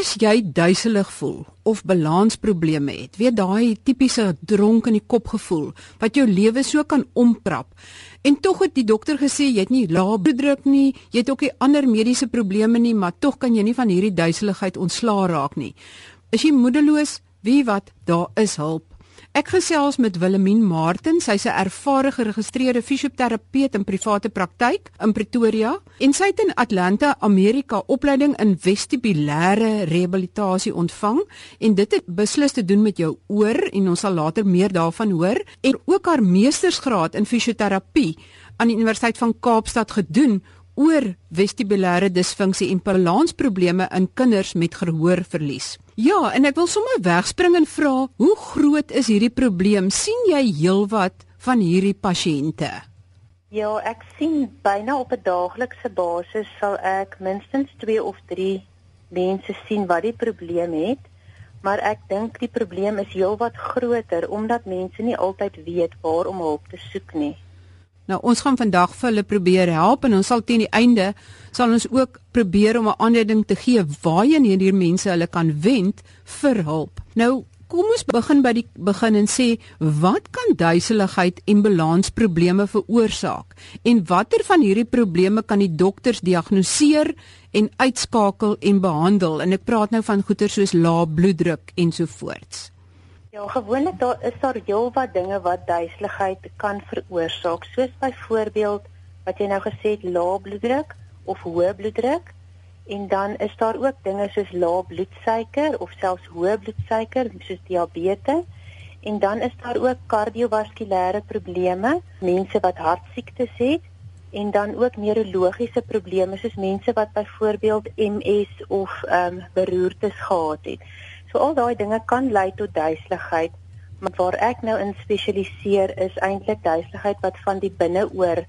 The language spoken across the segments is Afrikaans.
As jy duiselig voel of balansprobleme het, weet daai tipiese dronk in die kop gevoel wat jou lewe so kan omkrap. En tog het die dokter gesê jy het nie lae bloeddruk nie, jy het ook nie ander mediese probleme nie, maar tog kan jy nie van hierdie duiseligheid ontslaa raak nie. Is jy moedeloos? Wie wat? Daar is hulp. Ek gesels met Willemien Martin, sy's 'n ervare geregistreerde fisioterapeut in private praktyk in Pretoria en sy het in Atlanta, Amerika, opleiding in vestibulêre rehabilitasie ontvang en dit het beslis te doen met jou oor en ons sal later meer daarvan hoor en ook haar meestersgraad in fisioterapie aan die Universiteit van Kaapstad gedoen oor vestibulêre disfunksie en balansprobleme in kinders met gehoorverlies. Ja, en ek wil sommer wegspring en vra, hoe groot is hierdie probleem? sien jy heelwat van hierdie pasiënte? Ja, ek sien byna op 'n daaglikse basis sal ek minstens 2 of 3 mense sien wat die probleem het. Maar ek dink die probleem is heelwat groter omdat mense nie altyd weet waar om hulp te soek nie. Nou ons gaan vandag vir hulle probeer help en ons sal teen die einde sal ons ook probeer om 'n aanleiding te gee waarheen hierdie mense hulle kan wend vir hulp. Nou kom ons begin by die begin en sê wat kan duiseligheid en balansprobleme veroorsaak en watter van hierdie probleme kan die dokters diagnoseer en uitskakel en behandel en ek praat nou van goeie soos lae bloeddruk ensovoorts. Ja, gewoonlik daar is daar heelwat dinge wat duiseligheid kan veroorsaak, soos byvoorbeeld wat jy nou gesê het, lae bloeddruk of hoë bloeddruk. En dan is daar ook dinge soos lae bloedsuiker of selfs hoë bloedsuiker, soos diabetes. En dan is daar ook kardiovaskulêre probleme, mense wat hartsiektes het en dan ook neurologiese probleme soos mense wat byvoorbeeld MS of ehm um, beroertes gehad het. So al daai dinge kan lei tot duiseligheid, maar waar ek nou in spesialiseer is eintlik duiseligheid wat van die binneoor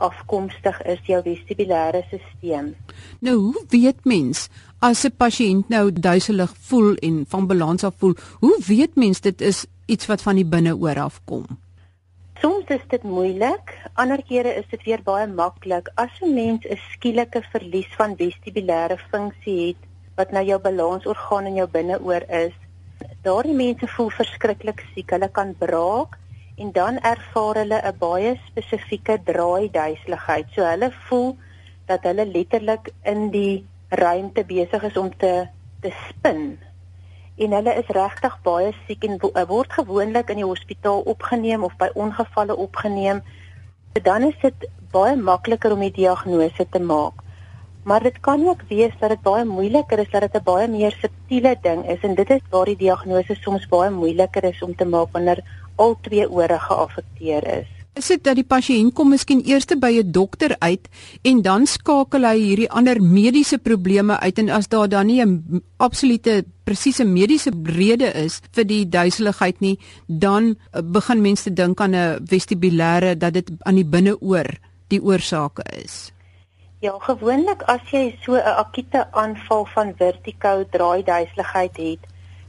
afkomstig is, jou vestibulêre stelsel. Nou, hoe weet mens as 'n pasiënt nou duiselig voel en van balans af voel, hoe weet mens dit is iets wat van die binneoor afkom? Soms is dit moeilik, ander kere is dit weer baie maklik. As 'n mens 'n skielike verlies van vestibulêre funksie het, wat nou jou balansorgaan in jou binneoor is. Daardie mense voel verskriklik siek. Hulle kan braak en dan ervaar hulle 'n baie spesifieke draai duiseligheid. So hulle voel dat hulle letterlik in die ruimte besig is om te te spin. En hulle is regtig baie siek en word gewoonlik in die hospitaal opgeneem of by ongevalle opgeneem. Dan is dit baie makliker om die diagnose te maak. Maar dit kan ook wees dat dit baie moeiliker is dat dit 'n baie meer subtiele ding is en dit is waar die diagnose soms baie moeiliker is om te maak wanneer al twee ore geaffekteer is. Is dit dat die pasiënt kom miskien eers by 'n dokter uit en dan skakel hy hierdie ander mediese probleme uit en as daar dan nie 'n absolute presiese mediese rede is vir die duiseligheid nie, dan eh, begin mense dink aan 'n vestibulêre dat dit aan die binneoor die oorsake is. Ja, gewoonlik as jy so 'n akute aanval van vertigo draaiduiseligheid het,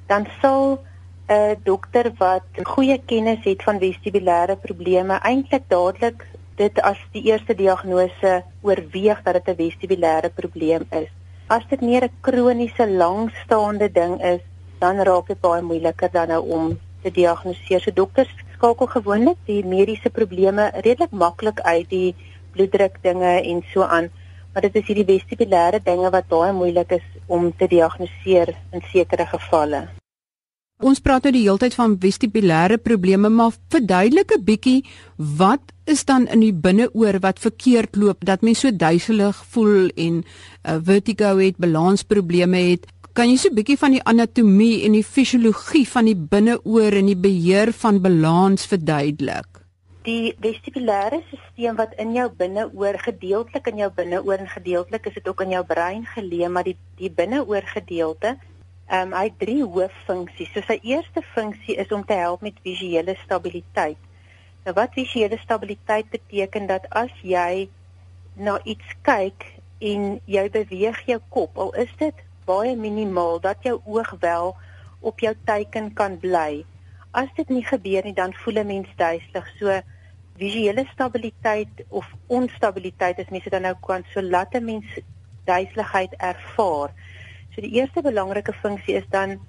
dan sal 'n dokter wat goeie kennis het van vestibulêre probleme eintlik dadelik dit as die eerste diagnose oorweeg dat dit 'n vestibulêre probleem is. As dit meer 'n kroniese langstaande ding is, dan raak dit baie moeiliker dan nou om te diagnoseer. So dokters skakel gewoonlik die mediese probleme redelik maklik uit die bloeddruk dinge en so aan maar dit is hierdie vestibulêre dinge wat baie moeilik is om te diagnoseer in sekere gevalle. Ons praat nou die hele tyd van vestibulêre probleme, maar verduidelik 'n bietjie wat is dan in die binneoor wat verkeerd loop dat mens so duiselig voel en uh, vertigo het, balansprobleme het. Kan jy so 'n bietjie van die anatomie en die fisiologie van die binneoor en die beheer van balans verduidelik? die vestibulêre stelsel wat in jou binneoor gedeeltelik in jou binneoor en gedeeltelik is dit ook in jou brein geleë maar die die binneoor gedeelte ehm um, hy het drie hooffunksies. So sy eerste funksie is om te help met visuele stabiliteit. Nou wat visuele stabiliteit beteken dat as jy na iets kyk en jy beweeg jou kop al is dit baie minimaal dat jou oog wel op jou teiken kan bly as dit nie gebeur nie dan voel 'n mens duiselig. So visuele stabiliteit of onstabiliteit as mense dan nou kan so laat 'n mens duiseligheid ervaar. So die eerste belangrike funksie is dan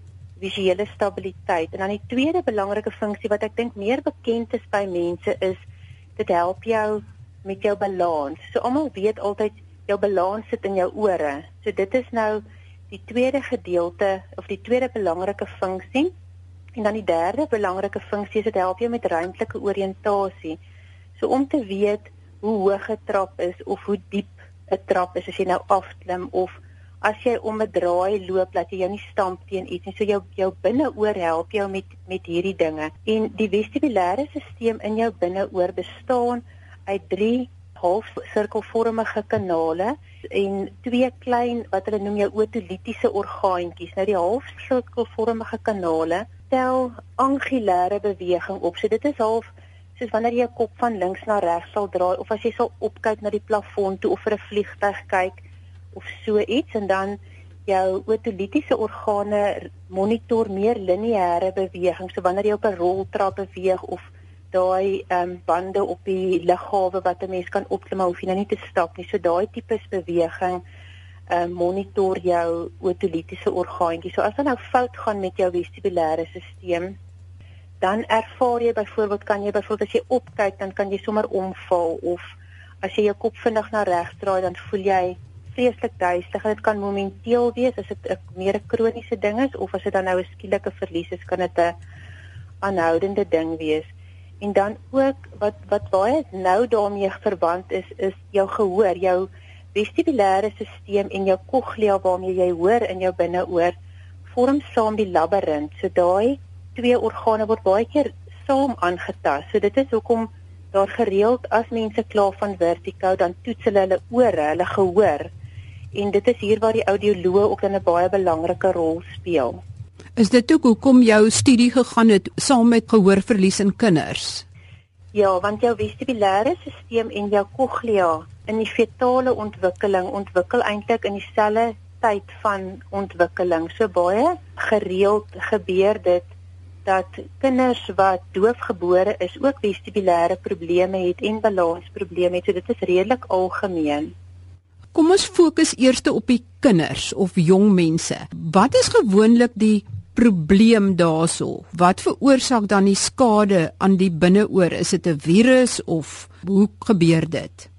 visuele stabiliteit en dan die tweede belangrike funksie wat ek dink meer bekend is by mense is dit help jou met jou balans. So almal weet altyd jou balans sit in jou ore. So dit is nou die tweede gedeelte of die tweede belangrike funksie. En dan die derde belangrike funksie is dit help jou met ruimtelike oriëntasie. So om te weet hoe hoog 'n trap is of hoe diep 'n trap is as jy nou afklim of as jy om 'n draai loop dat jy jou nie stamp teen iets nie. So jou jou binneoor help jou met met hierdie dinge. En die vestibulêre stelsel in jou binneoor bestaan uit drie halfsirkelvormige kanale en twee klein wat hulle noem jou otolitiese orgaantjies. Nou die halfsirkelvormige kanale tel angulêre beweging op. So dit is half soos wanneer jy jou kop van links na regs sal draai of as jy sal opkyk na die plafon toe of vir 'n vliegtyg kyk of so iets en dan jou otolitiese organe monitor meer lineêre beweging. So wanneer jy op 'n roltrap beweeg of daai ehm um, bande op die liggawe wat 'n mens kan opklim maar hoef jy nou nie te stap nie. So daai tipe beweging ehm uh, monitor jou otolitiese orgaantjies. So as dan nou fout gaan met jou vestibulêre stelsel, dan ervaar jy byvoorbeeld kan jy byvoorbeeld as jy opkyk dan kan jy sommer omval of as jy jou kop vinnig na regs draai dan voel jy vreeslik duiselig. Dit kan momenteel wees as dit 'n meer 'n kroniese ding is of as dit dan nou 'n skielike verlies is, kan dit 'n aanhoudende ding wees. En dan ook wat wat baie nou daarmee verband is is jou gehoor, jou vestibulêre stelsel en jou cochlea waarmee jy hoor in jou binneoor vorm saam die labirint. So daai twee organe word baie keer saam aangetast. So dit is hoekom daar gereeld as mense kla van vertigo dan toets hulle hulle ore, hulle gehoor. En dit is hier waar die audioloog ook 'n baie belangrike rol speel. Is dit ook hoekom jou studie gegaan het saam met gehoorverlies in kinders? Ja, want jou vestibulêre stelsel en jou cochlea in die fetale ontwikkeling ontwikkel eintlik in dieselfde tyd van ontwikkeling. So baie gereeld gebeur dit dat kinders wat doofgebore is ook vestibulêre probleme het en balansprobleme het. So dit is redelik algemeen. Kom ons fokus eers op die kinders of jong mense. Wat is gewoonlik die probleem daarso? Wat veroorsaak dan die skade aan die binneoor? Is dit 'n virus of hoe gebeur dit?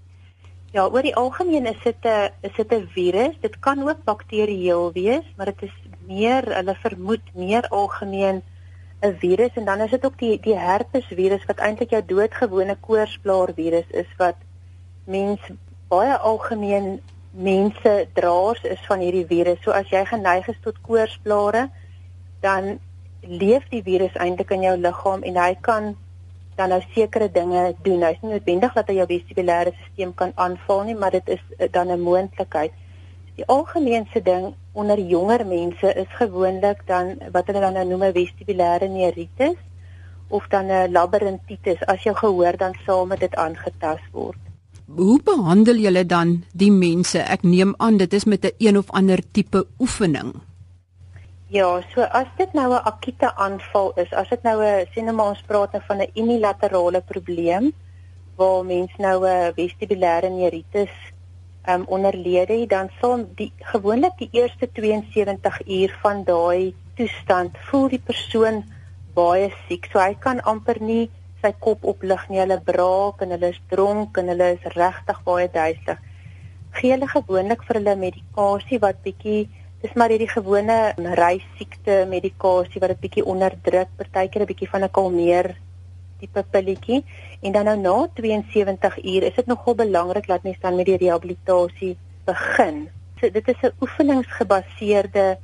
Ja, oor die algemeen is dit 'n is dit 'n virus. Dit kan ook bakterieël wees, maar dit is meer hulle vermoed meer algemeen 'n virus en dan is dit ook die die herpesvirus wat eintlik jou doodgewone koorsblaar virus is wat mens baie algemeen mense draers is van hierdie virus. So as jy geneig is tot koorsblare, dan leef die virus eintlik in jou liggaam en hy kan dan nou sekere dinge doen. Hy's nie noodwendig dat hy jou vestibulêre stelsel kan aanval nie, maar dit is eh, dan 'n moontlikheid. Die algemeenste ding onder jonger mense is gewoonlik dan wat hulle dan nou noem 'n vestibulêre neuritis of dan 'n labyrintitis as jou gehoor dan saam met dit aangetast word. Hoe behandel julle dan die mense? Ek neem aan dit is met 'n een of ander tipe oefening. Ja, so as dit nou 'n akute aanval is, as dit nou 'n sien nou maar ons praat nou van 'n unilaterale probleem waar mens nou 'n vestibulêre neuritis um onderlede het, dan sal die gewoonlik die eerste 72 uur van daai toestand voel die persoon baie siek. So hy kan amper nie sy kop oplig nie. Hulle braak en hulle is dronk en hulle is regtig baie duiselig. Gee hulle gewoonlik vir hulle medikasie wat bietjie dis maar hierdie gewone reisiekte medikasie wat dit bietjie onderdruk, partykeer 'n bietjie van 'n kalmeer tipe pilletjie en dan nou na 72 uur is dit nogal belangrik dat mens dan met die rehabilitasie begin. So dit is 'n oefeningsgebaseerde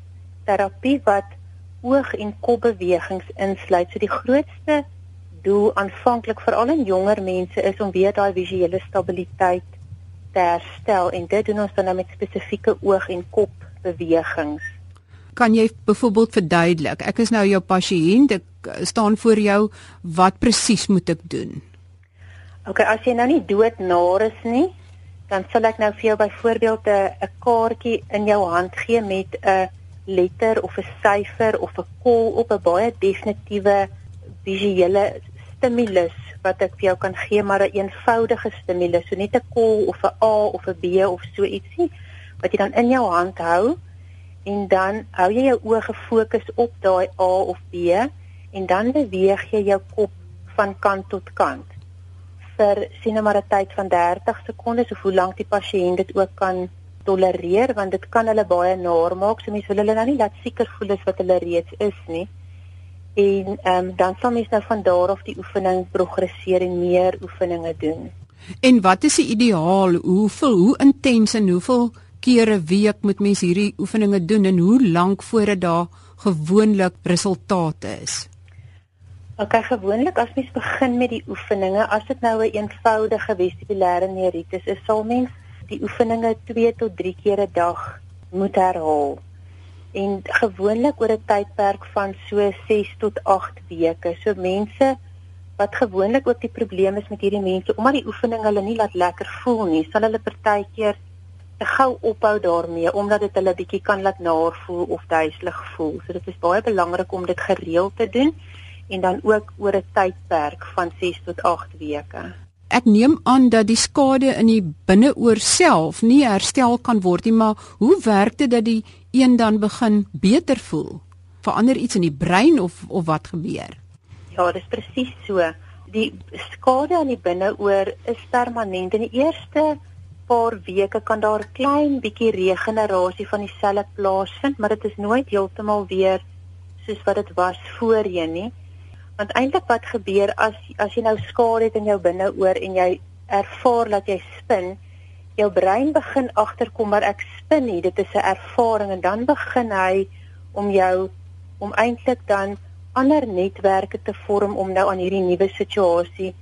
terapie wat oog en kopbewegings insluit. So die grootste doel aanvanklik veral in jonger mense is om weer daai visuele stabiliteit te herstel en dit doen ons dan nou met spesifieke oog en kop bewegings. Kan jy byvoorbeeld verduidelik? Ek is nou jou pasiënt, ek staan voor jou, wat presies moet ek doen? OK, as jy nou nie doodnaar is nie, dan sal ek nou vir jou byvoorbeeld 'n 'n kaartjie in jou hand gee met 'n letter of 'n syfer of 'n kol op 'n baie definitiewe visuele stimulus wat ek vir jou kan gee, maar 'n een eenvoudige stimulus, so net 'n kol of 'n A of 'n B of so ietsie wat jy dan in jou hand hou en dan hou jy jou oë gefokus op daai A of B en dan beweeg jy jou kop van kant tot kant. Vir sien nou maar 'n tyd van 30 sekondes of hoe lank die pasiënt dit ook kan tolereer want dit kan hulle baie naar maak. So mense wil hulle nou nie laat seker voel as wat hulle reeds is nie en um, dan sal mens nou van daar af die oefening progresseer en meer oefeninge doen en wat is die ideaal hoeveel hoe intens en hoeveel kere 'n week moet mens hierdie oefeninge doen en hoe lank voordat daar gewoonlik resultate is? Ok, gewoonlik as mens begin met die oefeninge, as dit nou 'n een eenvoudige vestibulêre neuritis is, sal mens die oefeninge 2 tot 3 keer 'n dag moet herhaal. En gewoonlik oor 'n tydperk van so 6 tot 8 weke. So mense wat gewoonlik ook die probleem is met hierdie mense, omdat die oefening hulle nie laat lekker voel nie, sal hulle partykeer te gou ophou daarmee omdat dit hulle bietjie kan laat naar voel of duiselig voel. So dit is baie belangrik om dit gereeld te doen en dan ook oor 'n tydperk van 6 tot 8 weke. Ek neem aan dat die skade in die binneoor self nie herstel kan word nie, maar hoe werk dit dat die een dan begin beter voel? Verander iets in die brein of of wat gebeur? Ja, dis presies so. Die skade aan die binneoor is permanent. In die eerste paar weke kan daar klein bietjie regenerasie van die selle plaasvind, maar dit is nooit heeltemal weer soos wat dit was voorheen nie. Want eintlik wat gebeur as as jy nou skade het in jou binneoor en jy ervaar dat jy spin, jou brein begin agterkom maar ek spin nie, dit is 'n ervaring en dan begin hy om jou om eintlik dan ander netwerke te vorm om nou aan hierdie nuwe situasie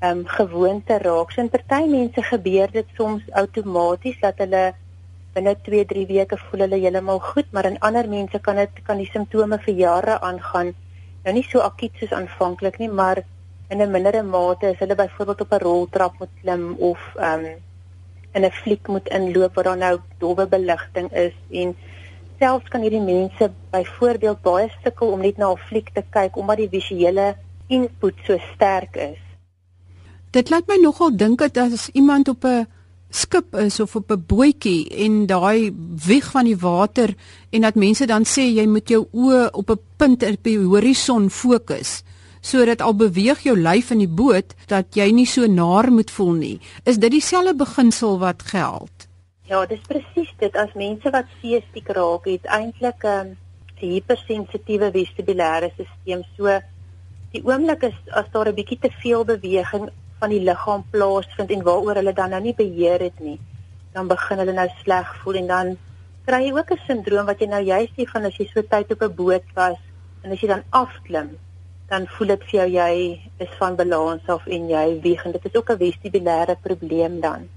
ehm um, gewoonte raak. So in party mense gebeur dit soms outomaties dat hulle binne 2-3 weke voel hulle heeltemal goed, maar in ander mense kan dit kan die simptome vir jare aangaan. Nou nie so akut soos aanvanklik nie, maar in 'n mindere mate as hulle byvoorbeeld op 'n roltrap moet klim of ehm um, in 'n fliek moet inloop waar daar nou dowwe beligting is en selfs kan hierdie mense byvoorbeeld baie sukkel om net na 'n fliek te kyk omdat die visuele input so sterk is. Dit laat my nogal dink dat as iemand op 'n skip is of op 'n bootjie en daai wieg van die water en dat mense dan sê jy moet jou oë op 'n punt op die horison fokus sodat al beweeg jou lyf in die boot dat jy nie so naar moet voel nie. Is dit dieselfde beginsel wat geld? Ja, dis presies dit. As mense wat seestiek raak, het eintlik 'n um, hypersensitiewe vestibulêre stelsel. So die oomblik is as daar 'n bietjie te veel beweging van die liggaam plaasvind en waaroor hulle dan nou nie beheer het nie, dan begin hulle nou sleg voel en dan kry jy ook 'n sindroom wat jy nou juist sê van as jy so tyd op 'n boot was en as jy dan afklim, dan voel dit vir jou jy is van balans af en jy wieg en dit is ook 'n vestibulêre probleem dan.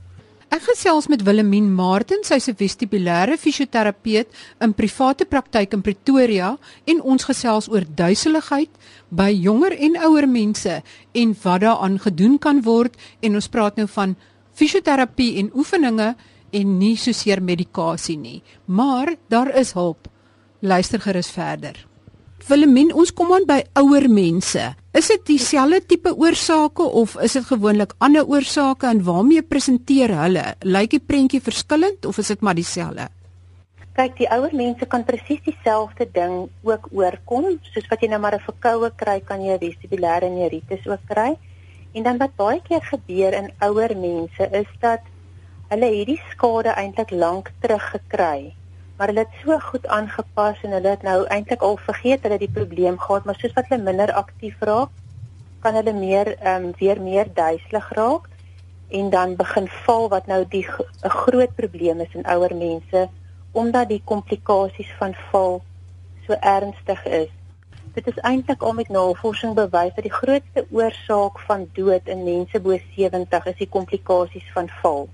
Ek gesels met Willemien Martin, sy's 'n vestibulêre fisioterapeut in private praktyk in Pretoria en ons gesels oor duiseligheid by jonger en ouer mense en wat daaraan gedoen kan word en ons praat nou van fisioterapie en oefeninge en nie soseer medikasie nie, maar daar is hulp. Luister gerus verder. Willemien, ons kom aan by ouer mense. Is dit dieselfde tipe oorsake of is dit gewoonlik ander oorsake en waarmee presenteer hulle? Lyk die prentjie verskillend of is dit maar dieselfde? Kyk, die ouer mense kan presies dieselfde ding ook oorkom, soos wat jy nou maar 'n verkoue kry, kan jy 'n vestibulêre neuritis ook kry. En dan wat baie keer gebeur in ouer mense is dat hulle hierdie skade eintlik lank terug gekry maar hulle het so goed aangepas en hulle het nou eintlik al vergeet hulle die probleem gehad, maar soos wat hulle minder aktief raak, kan hulle meer ehm um, weer meer duiselig raak en dan begin val wat nou die 'n groot probleem is in ouer mense omdat die komplikasies van val so ernstig is. Dit is eintlik al met navorsing bewys dat die grootste oorsaak van dood in mense bo 70 is die komplikasies van val.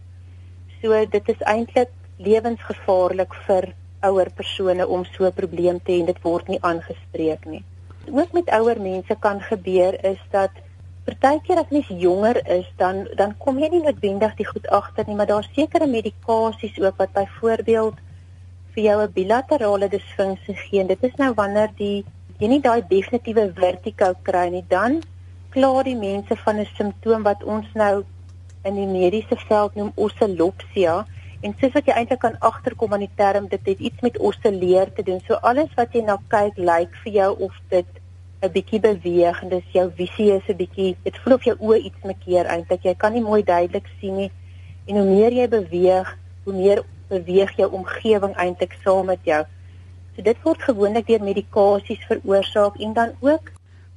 So dit is eintlik lewensgevaarlik vir ouer persone om so 'n probleem te hê en dit word nie aangespreek nie. Ook met ouer mense kan gebeur is dat partykeer as mens jonger is dan dan kom jy nie noodwendig die goed agter nie, maar daar's sekere medikasies ook wat byvoorbeeld vir jou 'n bilaterale disfunksie gee. Dit is nou wanneer die jy nie daai definitiewe vertigo kry nie, dan klaar die mense van 'n simptoom wat ons nou in die mediese veld noem oselopsia En soos wat jy eintlik kan agterkom aan die term dit het iets met oscilleer te doen. So alles wat jy na kyk lyk vir jou of dit 'n bietjie beweeg en dis jou visie is 'n bietjie dit voel of jou oë iets mekeer eintlik. Jy kan nie mooi duidelik sien nie. En hoe meer jy beweeg, hoe meer beweeg jou omgewing eintlik saam met jou. So dit word gewoonlik deur medikasies veroorsaak en dan ook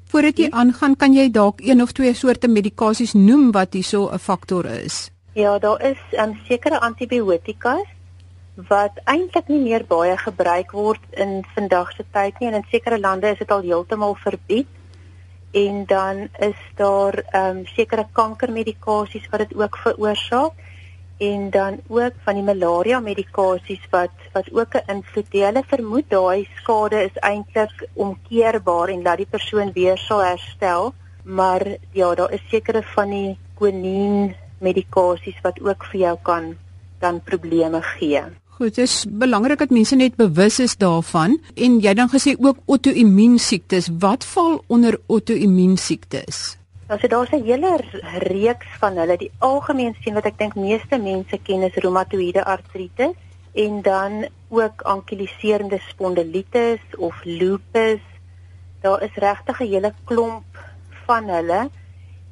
Voordat jy aangaan, kan jy dalk een of twee soorte medikasies noem wat hierso 'n faktor is. Ja, daar is um, sekere antibiotika wat eintlik nie meer baie gebruik word in vandag se tyd nie en in sekere lande is dit al heeltemal verbied. En dan is daar ehm um, sekere kankermedikasies wat dit ook veroorsaak en dan ook van die malaria medikasies wat wat ook 'n invloed het. Hulle vermoed daai skade is eintlik omkeerbaar en dat die persoon weer sal herstel, maar ja, daar is sekere van die quinine medikasies wat ook vir jou kan dan probleme gee. Goed, dit is belangrik dat mense net bewus is daarvan en jy dan gesê ook auto-immuun siektes. Wat val onder auto-immuun siektes? Nou so daar's 'n hele reeks van hulle. Die algemeen sien wat ek dink meeste mense ken is reumatoïede artritis en dan ook ankiliserende spondilitis of lupus. Daar is regtig 'n hele klomp van hulle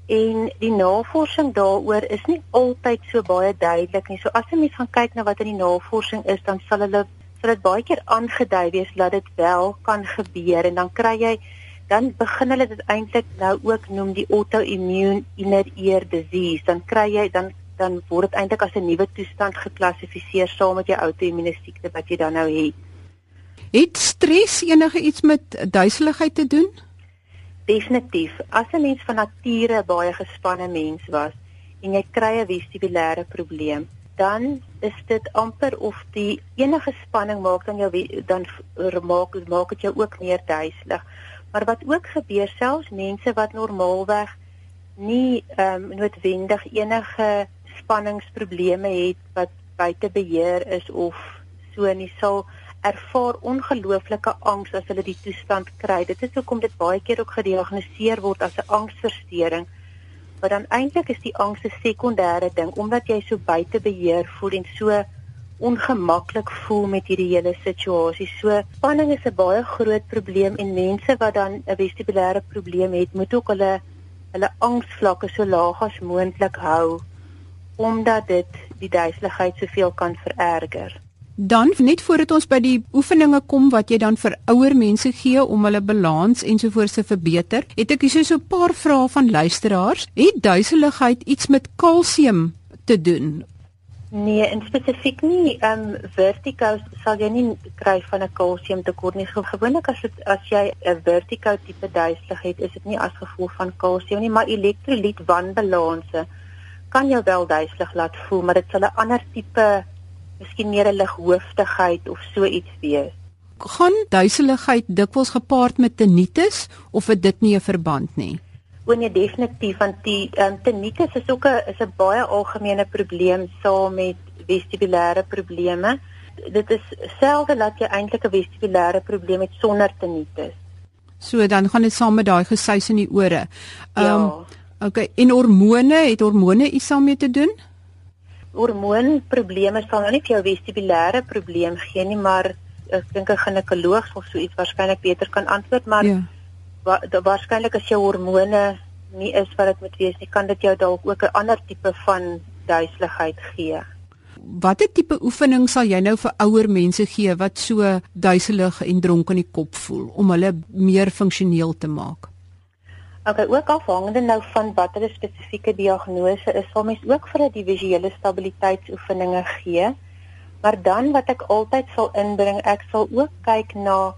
en die navorsing daaroor is nie altyd so baie duidelik nie. So as jy mens gaan kyk na wat in die navorsing is, dan sal hulle sal dit baie keer aangedui wees dat dit wel kan gebeur en dan kry jy dan begin hulle dit eintlik nou ook noem die autoimmune inner ear disease. Dan kry jy dan dan word dit eintlik as 'n nuwe toestand geklassifiseer saam met jou outoimmune siekte wat jy dan nou het. Het stres enige iets met duiseligheid te doen? Definitief. As 'n mens van nature baie gespanne mens was en jy kry 'n vestibulêre probleem, dan is dit amper of die enige spanning maak dan jou dan maak maak dit jou ook meer duiselig. Maar wat ook gebeur selfs mense wat normaalweg nie ehm um, noodwendig enige spanningsprobleme het wat buite beheer is of so nie sal ervaar ongelooflike angs as hulle die toestand kry. Dit is hoekom dit baie keer ook gediagnoseer word as 'n angsversteuring. Maar dan eintlik is die angs 'n sekondêre ding omdat jy so buite beheer voel en so ongemaklik voel met hierdie hele situasie. So spanning is 'n baie groot probleem en mense wat dan 'n vestibulêre probleem het, moet ook hulle hulle angsvlakke so laag as moontlik hou omdat dit die duiseligheid soveel kan vererger. Dan net voordat ons by die oefeninge kom wat jy dan vir ouer mense gee om hulle balans ensovoorts te verbeter, het ek hier so 'n paar vrae van luisteraars. Het duiseligheid iets met kalsium te doen Nee, in spesifiek nie. Ehm um, vertigo sal jy nie kry van 'n kalsiumtekort nie. Gewoonlik as dit as jy 'n vertigo tipe duiseligheid is dit nie as gevolg van kalsium nie, maar elektrolyt wanbalanse kan jou wel duiselig laat voel, maar dit sal 'n ander tipe, miskien meer 'n lighoofdigheid of so iets wees. Gaan duiseligheid dikwels gepaard met tinnitus of het dit nie 'n verband nie? Oor nee definitief want die um, tinnitus is ook 'n is 'n baie algemene probleem saam met vestibulêre probleme. Dit is selde dat jy eintlik 'n vestibulêre probleem het sonder tinnitus. So dan gaan dit saam met daai gesuis in die ore. Ehm um, ja. Okay, en hormone, het hormone iets daarmee te doen? Hormoonprobleme sal nou nie vir jou vestibulêre probleem gee nie, maar ek dink 'n ginekoloog sal so iets waarskynlik beter kan antwoord, maar ja wa, waarskynlik as jou hormone nie is wat dit moet wees nie, kan dit jou dalk ook 'n ander tipe van duiseligheid gee. Watter tipe oefening sal jy nou vir ouer mense gee wat so duiselig en dronk in die kop voel om hulle meer funksioneel te maak? Ok, ook afhangende nou van watter spesifieke diagnose is, sal mens ook vir 'n visuele stabiliteitsoefeninge gee. Maar dan wat ek altyd sal inbring, ek sal ook kyk na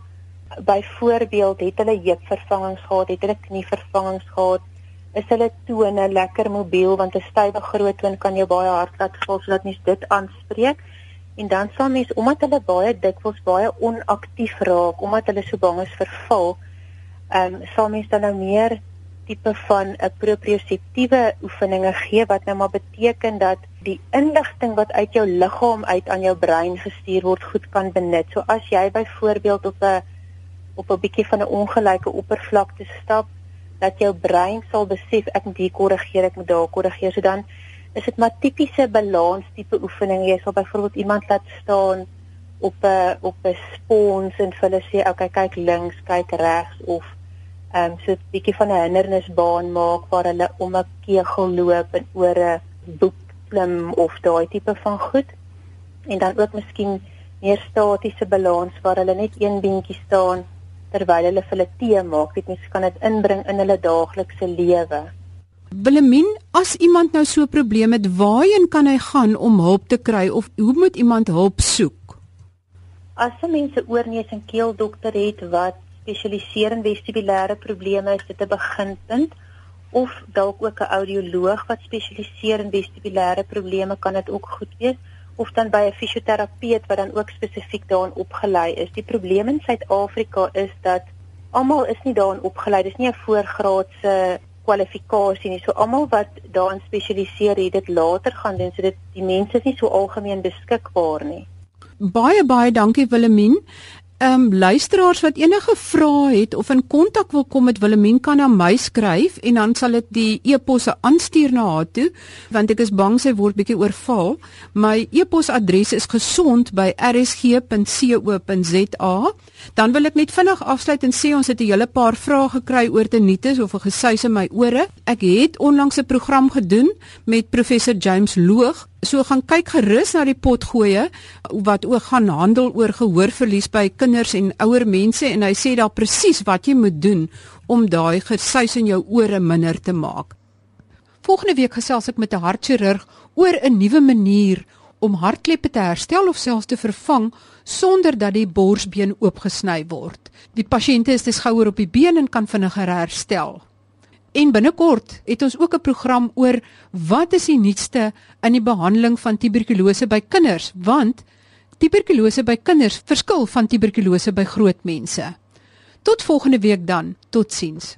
byvoorbeeld het hulle heupvervangings gehad, het hulle knievervangings gehad, is hulle tone lekker mobiel want 'n stywe groot toon kan jou baie hard laat val sodat mens dit aanspreek. En dan sal mens omdat hulle baie dikwels baie onaktief raak, omdat hulle so bang is vir val, ehm um, sal mens dan nou meer tipe van 'n proprioseptiewe oefeninge gee wat nou maar beteken dat die inligting wat uit jou liggaam uit aan jou brein gestuur word goed kan benut. So as jy byvoorbeeld op 'n op 'n bietjie van 'n ongelyke oppervlakte stap dat jou brein sal besef ek moet hier korrigeer, ek moet daar korrigeer. So dan is dit maar tipiese balans tipe oefening. Jy sal byvoorbeeld iemand laat staan op 'n op 'n spons en hulle sê okay kyk links, kyk regs of ehm um, so 'n bietjie van 'n hindernisbaan maak waar hulle om 'n kegel loop en oor 'n boek klim of daai tipe van goed. En dan ook miskien meer statiese balans waar hulle net een beentjie staan terwyl hulle vir hulle tee maak. Dit mens kan dit inbring in hulle daaglikse lewe. Willemien, as iemand nou so 'n probleem het, waarheen kan hy gaan om hulp te kry of hoe moet iemand hulp soek? As 'n mens 'n oorneus en keeldokter het wat spesialiseer in vestibulêre probleme, is dit 'n beginpunt of dalk ook 'n audioloog wat spesialiseer in vestibulêre probleme kan dit ook goed wees of dan by 'n fisioterapeut wat dan ook spesifiek daarin opgelei is. Die probleem in Suid-Afrika is dat almal is nie daarin opgelei. Dis nie 'n voorgraadse kwalifikasie nie. So almal wat daarin spesialiseer, het dit later gaan doen. So dit die mense is nie so algemeen beskikbaar nie. Baie baie dankie Willemien. Ehm um, luisteraars wat enige vrae het of in kontak wil kom met Willemien kan na my skryf en dan sal ek die e-posse aanstuur na haar toe want ek is bang sy word bietjie oorval. My e-posadres is gesond@rsg.co.za. Dan wil ek net vinnig afsluit en sê ons het 'n hele paar vrae gekry oor tinnitus of 'n gesuis in my ore. Ek het onlangs 'n program gedoen met professor James Loog So gaan kyk gerus na die potgoeie wat ook gaan handel oor gehoorverlies by kinders en ouer mense en hy sê daar presies wat jy moet doen om daai gesuis in jou ore minder te maak. Volgende week gesels ek met 'n hartchirurg oor 'n nuwe manier om hartkleppe te herstel of selfs te vervang sonder dat die borsbeen oopgesny word. Die pasiënte is dus gouer op die been en kan vinniger herstel. En binnekort het ons ook 'n program oor wat is die nuutste in die behandeling van tuberkulose by kinders, want tuberkulose by kinders verskil van tuberkulose by groot mense. Tot volgende week dan. Totsiens.